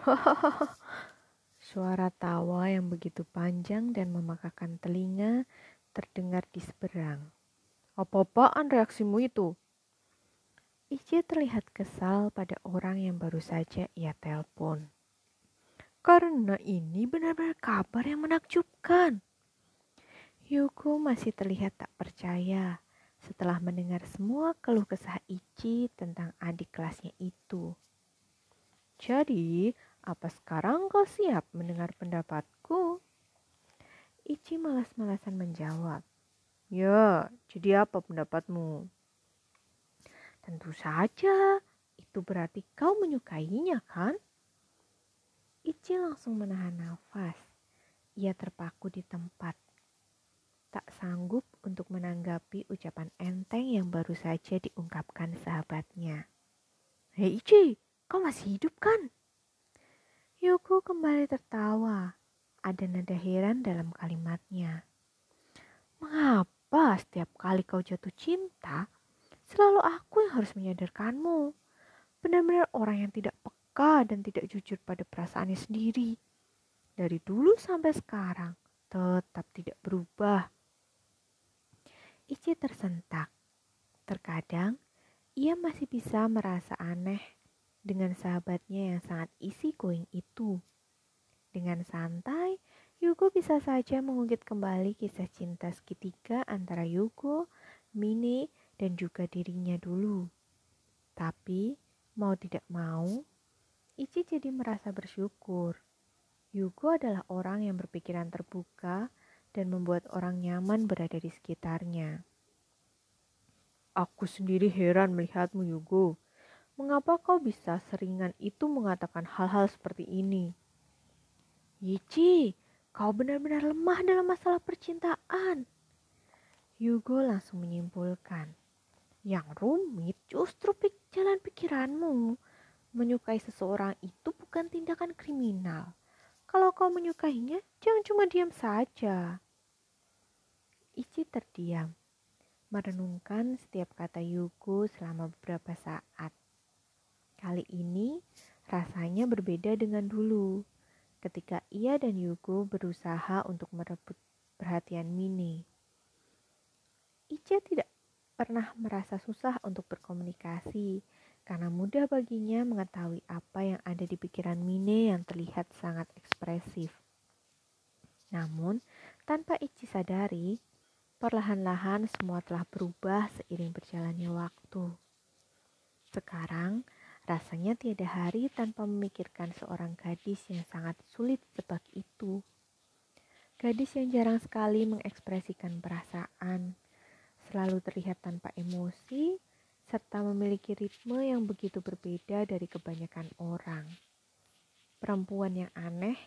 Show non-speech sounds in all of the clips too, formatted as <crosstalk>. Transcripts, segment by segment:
<laughs> Suara tawa yang begitu panjang dan memakakan telinga terdengar di seberang. Apa-apaan reaksimu itu? Ici terlihat kesal pada orang yang baru saja ia telepon. Karena ini benar-benar kabar yang menakjubkan. Yuko masih terlihat tak percaya setelah mendengar semua keluh kesah Ichi tentang adik kelasnya itu. Jadi, apa sekarang kau siap mendengar pendapatku? Ichi malas-malasan menjawab. Ya, jadi apa pendapatmu? Tentu saja, itu berarti kau menyukainya kan? Ichi langsung menahan nafas. Ia terpaku di tempat tak sanggup untuk menanggapi ucapan enteng yang baru saja diungkapkan sahabatnya. Hei Ichi, kau masih hidup kan? Yuko kembali tertawa. Ada nada heran dalam kalimatnya. Mengapa setiap kali kau jatuh cinta, selalu aku yang harus menyadarkanmu? Benar-benar orang yang tidak peka dan tidak jujur pada perasaannya sendiri. Dari dulu sampai sekarang, tetap tidak berubah. Ici tersentak. Terkadang, ia masih bisa merasa aneh dengan sahabatnya yang sangat isi going itu. Dengan santai, Yugo bisa saja mengungkit kembali kisah cinta segitiga antara Yugo, Mine, dan juga dirinya dulu. Tapi, mau tidak mau, Ichi jadi merasa bersyukur. Yugo adalah orang yang berpikiran terbuka dan membuat orang nyaman berada di sekitarnya. Aku sendiri heran melihatmu, Yugo. Mengapa kau bisa seringan itu mengatakan hal-hal seperti ini? Yichi, kau benar-benar lemah dalam masalah percintaan. Yugo langsung menyimpulkan. Yang rumit justru pik jalan pikiranmu. Menyukai seseorang itu bukan tindakan kriminal. Kalau kau menyukainya, jangan cuma diam saja. Ichi terdiam, merenungkan setiap kata Yuko selama beberapa saat. Kali ini rasanya berbeda dengan dulu, ketika ia dan Yuko berusaha untuk merebut perhatian Mini. Ichi tidak pernah merasa susah untuk berkomunikasi karena mudah baginya mengetahui apa yang ada di pikiran Mine yang terlihat sangat ekspresif. Namun, tanpa Ichi sadari, perlahan-lahan semua telah berubah seiring berjalannya waktu. Sekarang, rasanya tiada hari tanpa memikirkan seorang gadis yang sangat sulit sebab itu. Gadis yang jarang sekali mengekspresikan perasaan, selalu terlihat tanpa emosi, serta memiliki ritme yang begitu berbeda dari kebanyakan orang. Perempuan yang aneh,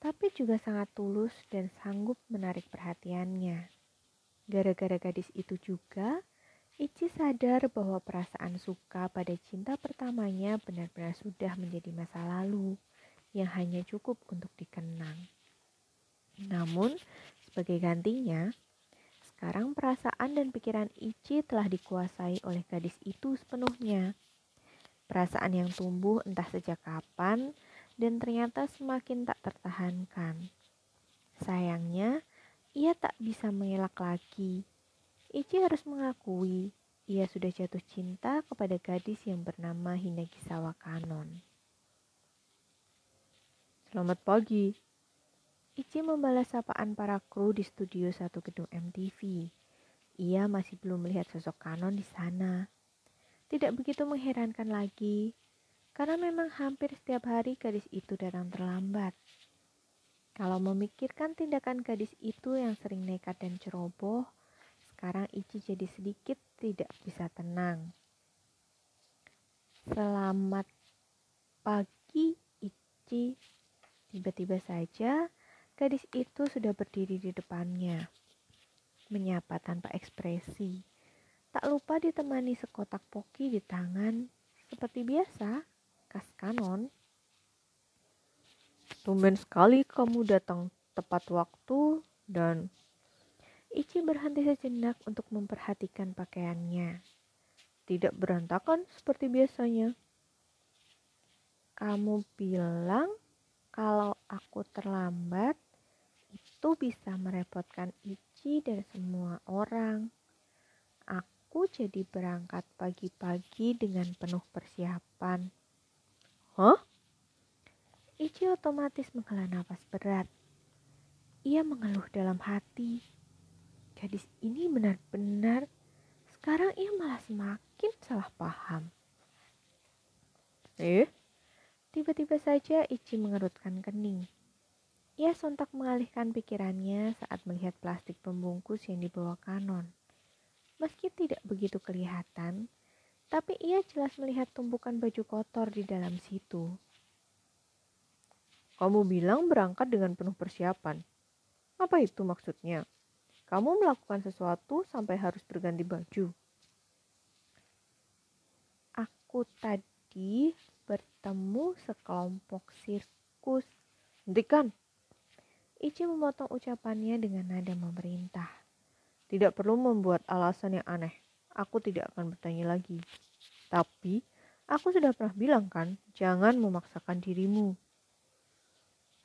tapi juga sangat tulus dan sanggup menarik perhatiannya. Gara-gara gadis itu juga, Ichi sadar bahwa perasaan suka pada cinta pertamanya benar-benar sudah menjadi masa lalu yang hanya cukup untuk dikenang. Namun, sebagai gantinya, sekarang perasaan dan pikiran Ichi telah dikuasai oleh gadis itu sepenuhnya. Perasaan yang tumbuh entah sejak kapan dan ternyata semakin tak tertahankan. Sayangnya, ia tak bisa mengelak lagi. Ichi harus mengakui ia sudah jatuh cinta kepada gadis yang bernama Hinagisawa Kanon. Selamat pagi, Ichi membalas sapaan para kru di studio satu gedung MTV. Ia masih belum melihat sosok Kanon di sana. Tidak begitu mengherankan lagi, karena memang hampir setiap hari gadis itu datang terlambat. Kalau memikirkan tindakan gadis itu yang sering nekat dan ceroboh, sekarang Ichi jadi sedikit tidak bisa tenang. Selamat pagi, Ichi. Tiba-tiba saja Gadis itu sudah berdiri di depannya, menyapa tanpa ekspresi. Tak lupa ditemani sekotak poki di tangan, seperti biasa, kas kanon. Tumben sekali kamu datang tepat waktu dan Ichi berhenti sejenak untuk memperhatikan pakaiannya. Tidak berantakan seperti biasanya. Kamu bilang kalau aku terlambat itu bisa merepotkan Ici dan semua orang. Aku jadi berangkat pagi-pagi dengan penuh persiapan. Hah? Ici otomatis menghela nafas berat. Ia mengeluh dalam hati. Gadis ini benar-benar sekarang ia malah semakin salah paham. Eh? Tiba-tiba saja Ichi mengerutkan kening. Ia sontak mengalihkan pikirannya saat melihat plastik pembungkus yang dibawa Kanon. Meski tidak begitu kelihatan, tapi ia jelas melihat tumpukan baju kotor di dalam situ. Kamu bilang berangkat dengan penuh persiapan. Apa itu maksudnya? Kamu melakukan sesuatu sampai harus berganti baju. Aku tadi bertemu sekelompok sirkus. Hentikan. Ichi memotong ucapannya dengan nada memerintah. Tidak perlu membuat alasan yang aneh. Aku tidak akan bertanya lagi. Tapi, aku sudah pernah bilang kan, jangan memaksakan dirimu.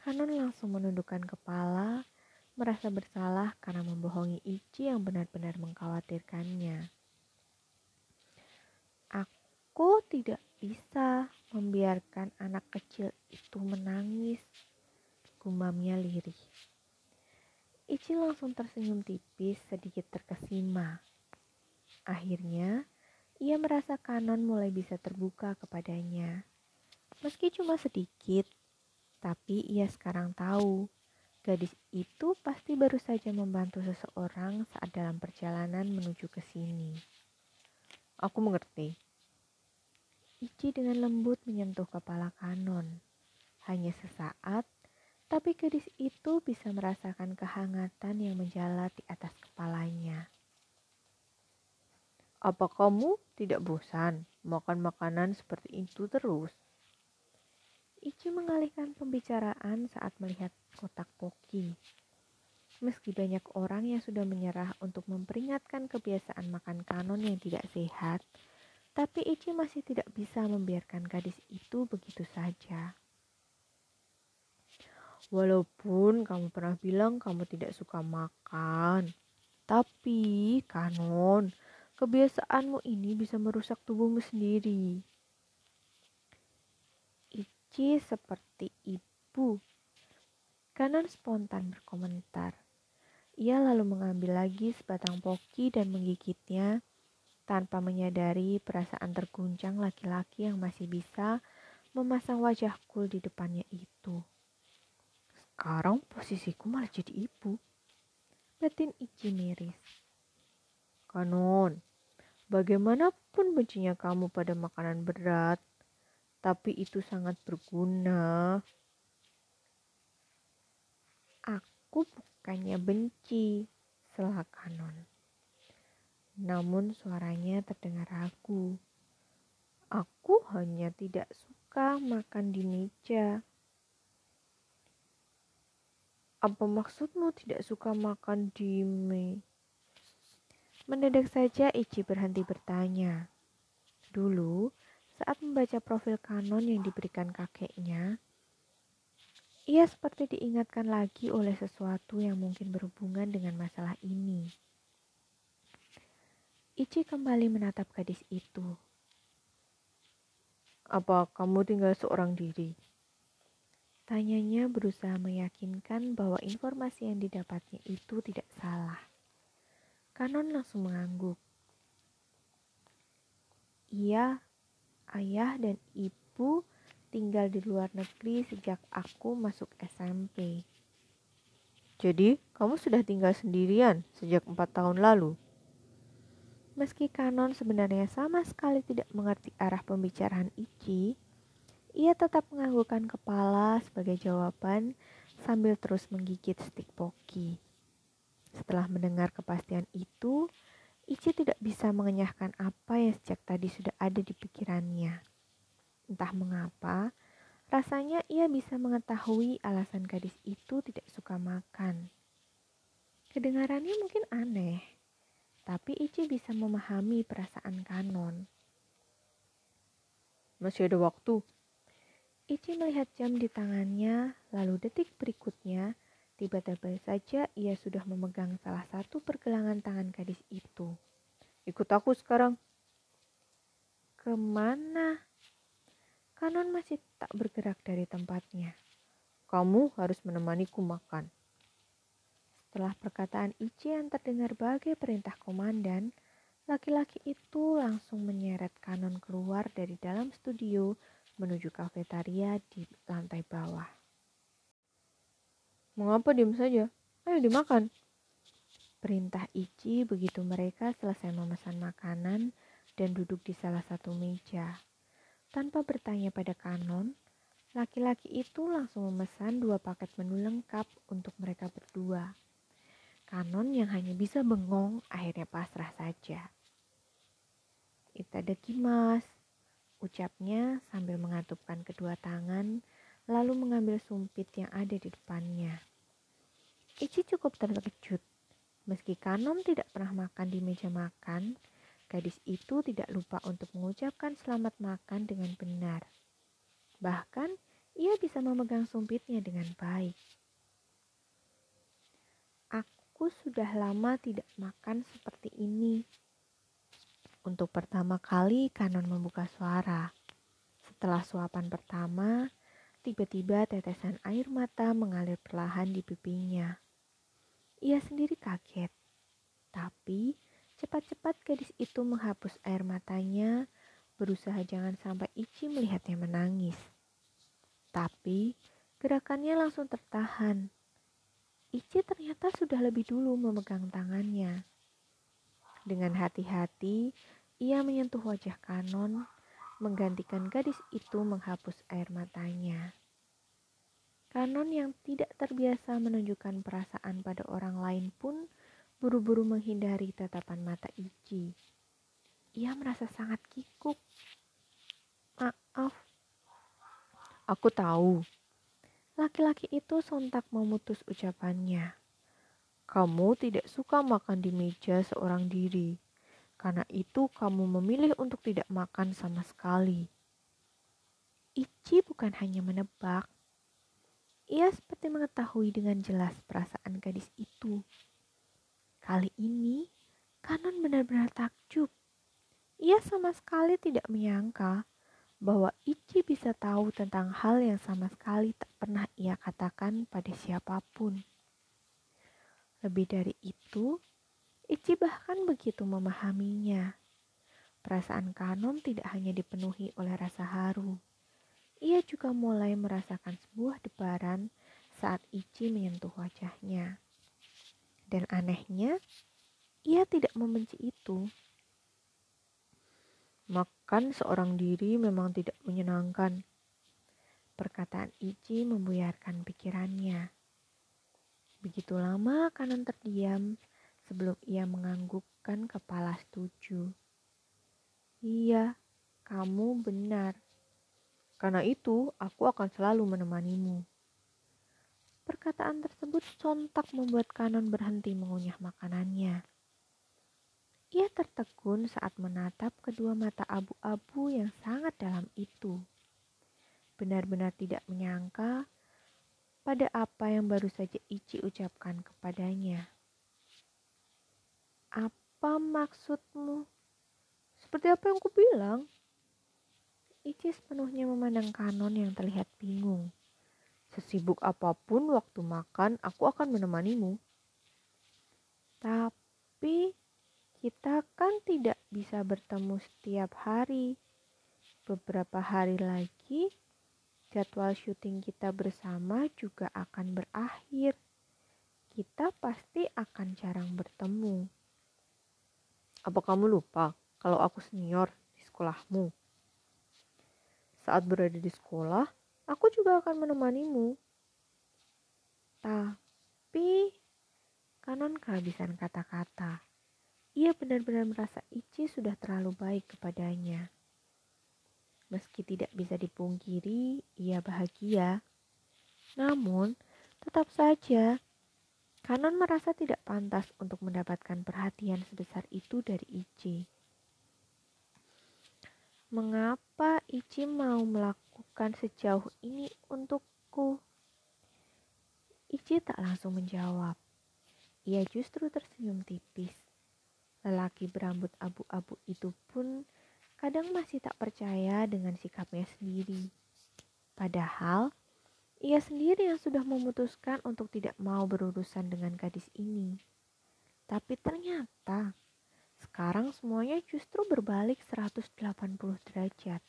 Kanon langsung menundukkan kepala, merasa bersalah karena membohongi Ichi yang benar-benar mengkhawatirkannya. Aku tidak bisa membiarkan anak kecil itu menangis, gumamnya lirih. Ichi langsung tersenyum tipis sedikit terkesima. Akhirnya, ia merasa kanon mulai bisa terbuka kepadanya. Meski cuma sedikit, tapi ia sekarang tahu gadis itu pasti baru saja membantu seseorang saat dalam perjalanan menuju ke sini. Aku mengerti. Ichi dengan lembut menyentuh kepala Kanon. Hanya sesaat, tapi gadis itu bisa merasakan kehangatan yang menjalar di atas kepalanya. Apa kamu tidak bosan makan makanan seperti itu terus? Ichi mengalihkan pembicaraan saat melihat kotak poki. Meski banyak orang yang sudah menyerah untuk memperingatkan kebiasaan makan kanon yang tidak sehat, tapi Ichi masih tidak bisa membiarkan gadis itu begitu saja. Walaupun kamu pernah bilang kamu tidak suka makan, tapi kanon, kebiasaanmu ini bisa merusak tubuhmu sendiri. Ichi seperti ibu. Kanon spontan berkomentar. Ia lalu mengambil lagi sebatang poki dan menggigitnya tanpa menyadari perasaan terguncang laki-laki yang masih bisa memasang wajah cool di depannya itu. Sekarang posisiku malah jadi ibu. Batin Ichi miris. Kanon, bagaimanapun bencinya kamu pada makanan berat, tapi itu sangat berguna. Aku bukannya benci, selah Kanon. Namun suaranya terdengar ragu. Aku hanya tidak suka makan di meja. Apa maksudmu tidak suka makan di me? Mendadak saja Ichi berhenti bertanya. Dulu, saat membaca profil kanon yang diberikan kakeknya, ia seperti diingatkan lagi oleh sesuatu yang mungkin berhubungan dengan masalah ini. Ichi kembali menatap gadis itu. Apa kamu tinggal seorang diri? Tanyanya berusaha meyakinkan bahwa informasi yang didapatnya itu tidak salah. Kanon langsung mengangguk. Iya, ayah dan ibu tinggal di luar negeri sejak aku masuk SMP. Jadi, kamu sudah tinggal sendirian sejak empat tahun lalu? Meski Kanon sebenarnya sama sekali tidak mengerti arah pembicaraan Ichi, ia tetap menganggukkan kepala sebagai jawaban sambil terus menggigit stik poki. Setelah mendengar kepastian itu, Ichi tidak bisa mengenyahkan apa yang sejak tadi sudah ada di pikirannya. Entah mengapa, rasanya ia bisa mengetahui alasan gadis itu tidak suka makan. Kedengarannya mungkin aneh, tapi Ichi bisa memahami perasaan Kanon. Masih ada waktu. Ichi melihat jam di tangannya, lalu detik berikutnya, tiba-tiba saja ia sudah memegang salah satu pergelangan tangan gadis itu. Ikut aku sekarang. Ke mana? Kanon masih tak bergerak dari tempatnya. Kamu harus menemaniku makan. Setelah perkataan Ichi yang terdengar bagai perintah komandan, laki-laki itu langsung menyeret Kanon keluar dari dalam studio menuju kafetaria di lantai bawah. Mengapa diam saja? Ayo dimakan. Perintah Ichi begitu mereka selesai memesan makanan dan duduk di salah satu meja. Tanpa bertanya pada Kanon, laki-laki itu langsung memesan dua paket menu lengkap untuk mereka berdua. Kanon yang hanya bisa bengong akhirnya pasrah saja. Itadakimasu, Ucapnya sambil mengatupkan kedua tangan, lalu mengambil sumpit yang ada di depannya. Ichi cukup terkejut. Meski Kanom tidak pernah makan di meja makan, gadis itu tidak lupa untuk mengucapkan selamat makan dengan benar. Bahkan, ia bisa memegang sumpitnya dengan baik. Aku sudah lama tidak makan seperti ini, untuk pertama kali Kanon membuka suara. Setelah suapan pertama, tiba-tiba tetesan air mata mengalir perlahan di pipinya. Ia sendiri kaget. Tapi cepat-cepat gadis itu menghapus air matanya, berusaha jangan sampai Ichi melihatnya menangis. Tapi gerakannya langsung tertahan. Ichi ternyata sudah lebih dulu memegang tangannya. Dengan hati-hati, ia menyentuh wajah Kanon, menggantikan gadis itu menghapus air matanya. Kanon yang tidak terbiasa menunjukkan perasaan pada orang lain pun buru-buru menghindari tatapan mata Ichi. Ia merasa sangat kikuk. Maaf. Aku tahu. Laki-laki itu sontak memutus ucapannya. Kamu tidak suka makan di meja seorang diri. Karena itu kamu memilih untuk tidak makan sama sekali. Ichi bukan hanya menebak. Ia seperti mengetahui dengan jelas perasaan gadis itu. Kali ini, Kanon benar-benar takjub. Ia sama sekali tidak menyangka bahwa Ichi bisa tahu tentang hal yang sama sekali tak pernah ia katakan pada siapa pun. Lebih dari itu, Ichi bahkan begitu memahaminya. Perasaan Kanon tidak hanya dipenuhi oleh rasa haru. Ia juga mulai merasakan sebuah debaran saat Ichi menyentuh wajahnya. Dan anehnya, ia tidak membenci itu. Makan seorang diri memang tidak menyenangkan. Perkataan Ichi membuyarkan pikirannya. Begitu lama Kanon terdiam sebelum ia menganggukkan kepala setuju. Iya, kamu benar. Karena itu, aku akan selalu menemanimu. Perkataan tersebut sontak membuat Kanon berhenti mengunyah makanannya. Ia tertegun saat menatap kedua mata abu-abu yang sangat dalam itu. Benar-benar tidak menyangka pada apa yang baru saja Ichi ucapkan kepadanya. Apa maksudmu? Seperti apa yang kubilang? Ichi sepenuhnya memandang Kanon yang terlihat bingung. Sesibuk apa pun waktu makan, aku akan menemanimu. Tapi kita kan tidak bisa bertemu setiap hari. Beberapa hari lagi, jadwal syuting kita bersama juga akan berakhir. Kita pasti akan jarang bertemu. Apa kamu lupa kalau aku senior di sekolahmu? Saat berada di sekolah, aku juga akan menemanimu. Tapi, Kanon kehabisan kata-kata. Ia benar-benar merasa Ichi sudah terlalu baik kepadanya. Meski tidak bisa dipungkiri, ia bahagia. Namun, tetap saja Kanon merasa tidak pantas untuk mendapatkan perhatian sebesar itu dari Ichi. Mengapa Ichi mau melakukan lakukan sejauh ini untukku? Ichi tak langsung menjawab. Ia justru tersenyum tipis. Lelaki berambut abu-abu itu pun kadang masih tak percaya dengan sikapnya sendiri. Padahal, ia sendiri yang sudah memutuskan untuk tidak mau berurusan dengan gadis ini. Tapi ternyata, sekarang semuanya justru berbalik 180 derajat.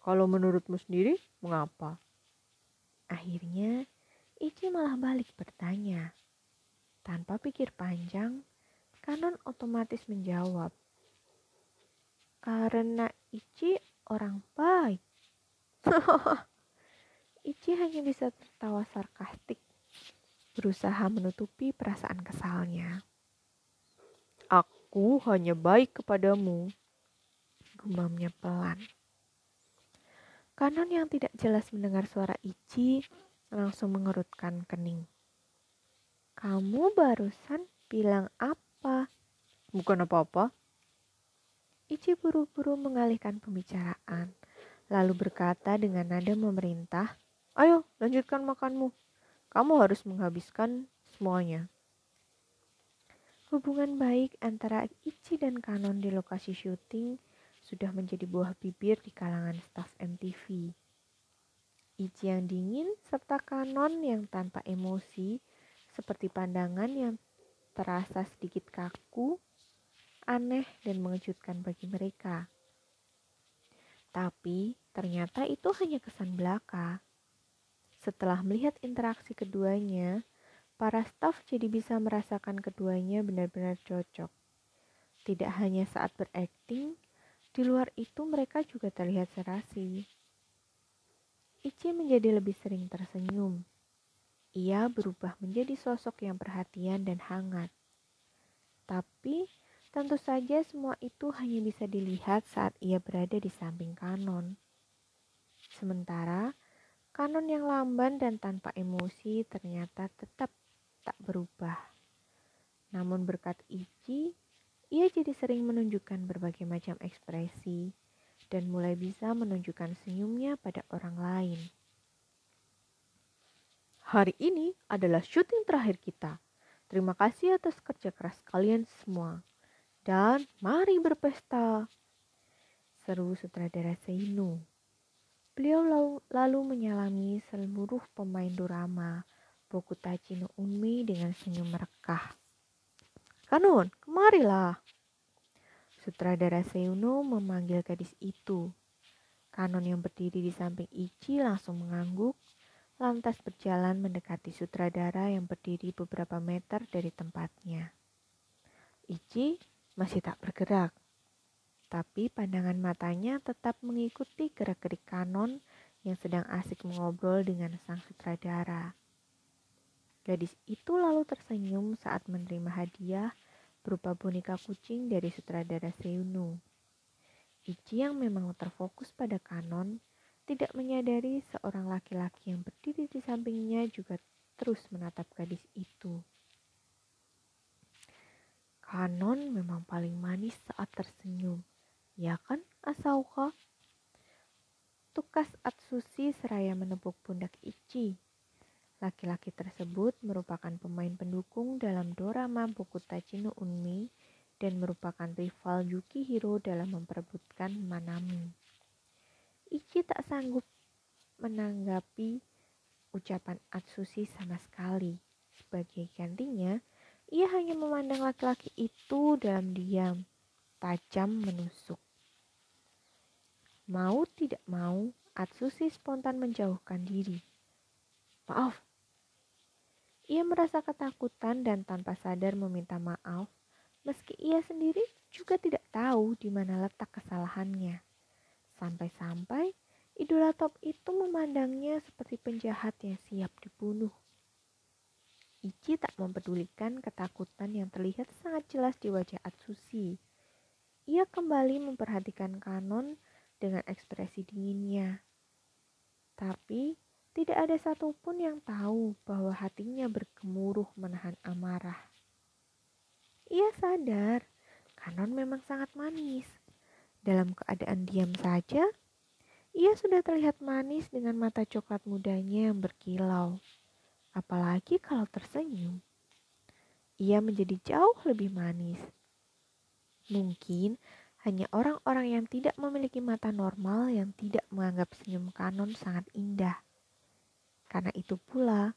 Kalau menurutmu sendiri, mengapa? Akhirnya, Ichi malah balik bertanya. Tanpa pikir panjang, Kanon otomatis menjawab. Karena Ichi orang baik. <laughs> Ichi hanya bisa tertawa sarkastik, berusaha menutupi perasaan kesalnya. Aku hanya baik kepadamu, gumamnya pelan. Kanon yang tidak jelas mendengar suara Ichi langsung mengerutkan kening. Kamu barusan bilang apa? Bukan apa-apa. Ichi buru-buru mengalihkan pembicaraan, lalu berkata dengan nada memerintah, Ayo, lanjutkan makanmu. Kamu harus menghabiskan semuanya. Hubungan baik antara Ichi dan Kanon di lokasi syuting sudah menjadi buah bibir di kalangan staf MTV. Ichi yang dingin serta Kanon yang tanpa emosi seperti pandangan yang terasa sedikit kaku, aneh dan mengejutkan bagi mereka. Tapi ternyata itu hanya kesan belaka. Setelah melihat interaksi keduanya, para staf jadi bisa merasakan keduanya benar-benar cocok. Tidak hanya saat berakting, di luar itu mereka juga terlihat serasi. Ichi menjadi lebih sering tersenyum. Ia berubah menjadi sosok yang perhatian dan hangat. Tapi tentu saja semua itu hanya bisa dilihat saat ia berada di samping kanon. Sementara kanon yang lamban dan tanpa emosi ternyata tetap berkat Ichi, ia jadi sering menunjukkan berbagai macam ekspresi dan mulai bisa menunjukkan senyumnya pada orang lain. Hari ini adalah syuting terakhir kita. Terima kasih atas kerja keras kalian semua. Dan mari berpesta. Seru sutradara Seinu. Beliau lalu, menyalami seluruh pemain drama Bokutachi no Unmi dengan senyum merekah. Kanun, kemarilah. Sutradara Seuno memanggil gadis itu. Kanon yang berdiri di samping Ichi langsung mengangguk, lantas berjalan mendekati sutradara yang berdiri beberapa meter dari tempatnya. Ichi masih tak bergerak, tapi pandangan matanya tetap mengikuti gerak-gerik Kanon yang sedang asik mengobrol dengan sang sutradara. Gadis itu lalu tersenyum saat menerima hadiah berupa boneka kucing dari sutradara Seuno. Ichi yang memang terfokus pada kanon, tidak menyadari seorang laki-laki yang berdiri di sampingnya juga terus menatap gadis itu. Kanon memang paling manis saat tersenyum, ya kan Asauka? Tukas Atsushi seraya menepuk pundak Ichi. Laki-laki tersebut merupakan pemain pendukung dalam dorama Bokutachi no Unmi dan merupakan rival Yukihiro dalam memperebutkan Manami. Ichi tak sanggup menanggapi ucapan Atsushi sama sekali. Sebagai gantinya, ia hanya memandang laki-laki itu dalam diam, tajam menusuk. Mau tidak mau, Atsushi spontan menjauhkan diri. Maaf, ia merasa ketakutan dan tanpa sadar meminta maaf, meski ia sendiri juga tidak tahu di mana letak kesalahannya. Sampai-sampai idola top itu memandangnya seperti penjahat yang siap dibunuh. Ichi tak mempedulikan ketakutan yang terlihat sangat jelas di wajah Atsushi. Ia kembali memperhatikan Kanon dengan ekspresi dinginnya. Tapi tidak ada satupun yang tahu bahwa hatinya bergemuruh menahan amarah. Ia sadar, Kanon memang sangat manis. Dalam keadaan diam saja, ia sudah terlihat manis dengan mata coklat mudanya yang berkilau. Apalagi kalau tersenyum. Ia menjadi jauh lebih manis. Mungkin hanya orang-orang yang tidak memiliki mata normal yang tidak menganggap senyum kanon sangat indah. Karena itu pula,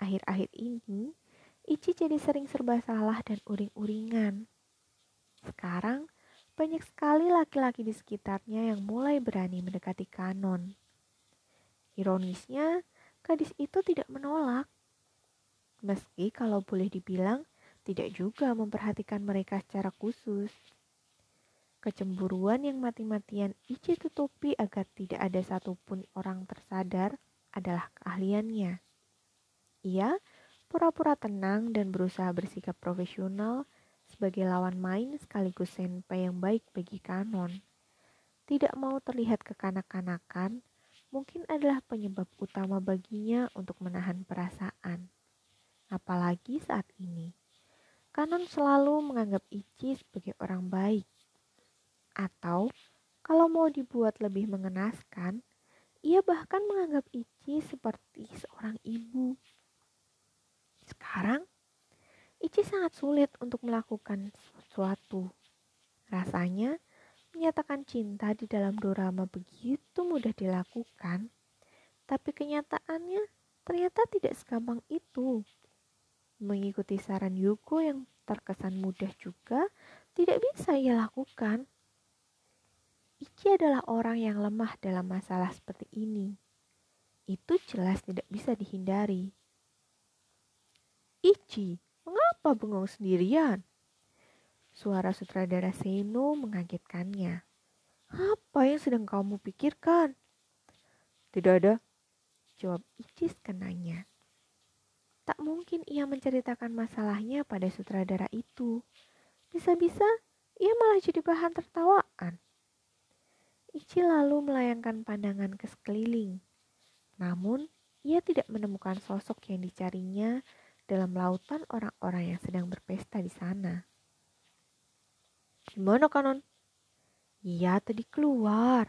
akhir-akhir ini, Ichi jadi sering serba salah dan uring-uringan. Sekarang, banyak sekali laki-laki di sekitarnya yang mulai berani mendekati kanon. Ironisnya, gadis itu tidak menolak. Meski kalau boleh dibilang, tidak juga memperhatikan mereka secara khusus. Kecemburuan yang mati-matian Ichi tutupi agar tidak ada satupun orang tersadar adalah keahliannya. Ia pura-pura tenang dan berusaha bersikap profesional sebagai lawan main sekaligus senpai yang baik bagi Kanon. Tidak mau terlihat kekanak-kanakan mungkin adalah penyebab utama baginya untuk menahan perasaan. Apalagi saat ini. Kanon selalu menganggap Ichi sebagai orang baik atau kalau mau dibuat lebih mengenaskan, ia bahkan menganggap Ichi seperti seorang ibu. Sekarang, Ichi sangat sulit untuk melakukan sesuatu. Rasanya, menyatakan cinta di dalam dorama begitu mudah dilakukan, tapi kenyataannya ternyata tidak segampang itu. Mengikuti saran Yuko yang terkesan mudah juga tidak bisa ia lakukan. Ichi adalah orang yang lemah dalam masalah seperti ini. Itu jelas tidak bisa dihindari. Ichi, mengapa bengong sendirian? Suara sutradara Seno mengagetkannya. Apa yang sedang kamu pikirkan? Tidak ada, jawab Ichi sekenanya. Tak mungkin ia menceritakan masalahnya pada sutradara itu. Bisa-bisa ia malah jadi bahan tertawaan. Ichi lalu melayangkan pandangan ke sekeliling. Namun, ia tidak menemukan sosok yang dicarinya dalam lautan orang-orang yang sedang berpesta di sana. Gimana kanon? Ia tadi keluar.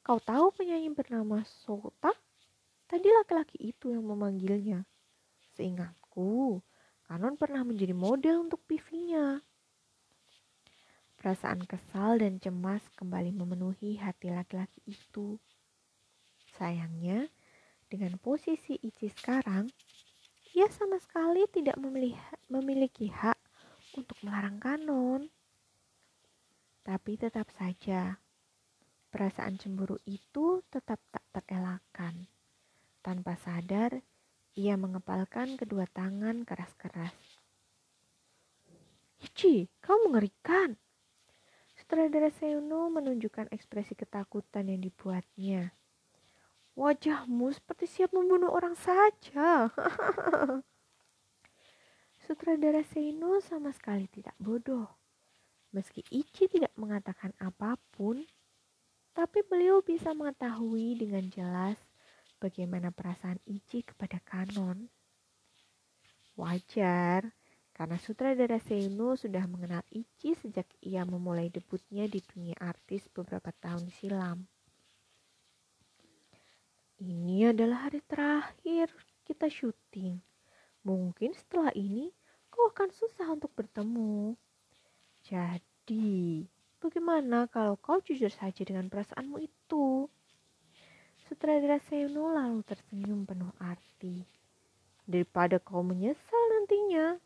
Kau tahu penyanyi bernama Sota? Tadi laki-laki itu yang memanggilnya. Seingatku, Kanon pernah menjadi model untuk PV-nya. Perasaan kesal dan cemas kembali memenuhi hati laki-laki itu. Sayangnya, dengan posisi Ichi sekarang, ia sama sekali tidak memiliki hak untuk melarang kanon. Tapi tetap saja, perasaan cemburu itu tetap tak terelakkan. Tanpa sadar, ia mengepalkan kedua tangan keras-keras. Ichi, kau mengerikan. Sutradara Seuno menunjukkan ekspresi ketakutan yang dibuatnya. Wajahmu seperti siap membunuh orang saja. <laughs> Sutradara Seno sama sekali tidak bodoh. Meski Ichi tidak mengatakan apa pun, tapi beliau bisa mengetahui dengan jelas bagaimana perasaan Ichi kepada Kanon. Wajar, karena sutradara Seino sudah mengenal Ichi sejak ia memulai debutnya di dunia artis beberapa tahun silam. Ini adalah hari terakhir kita syuting. Mungkin setelah ini kau akan susah untuk bertemu. Jadi, bagaimana kalau kau jujur saja dengan perasaanmu itu? Sutradara Seino lalu tersenyum penuh arti. Daripada kau menyesal nantinya,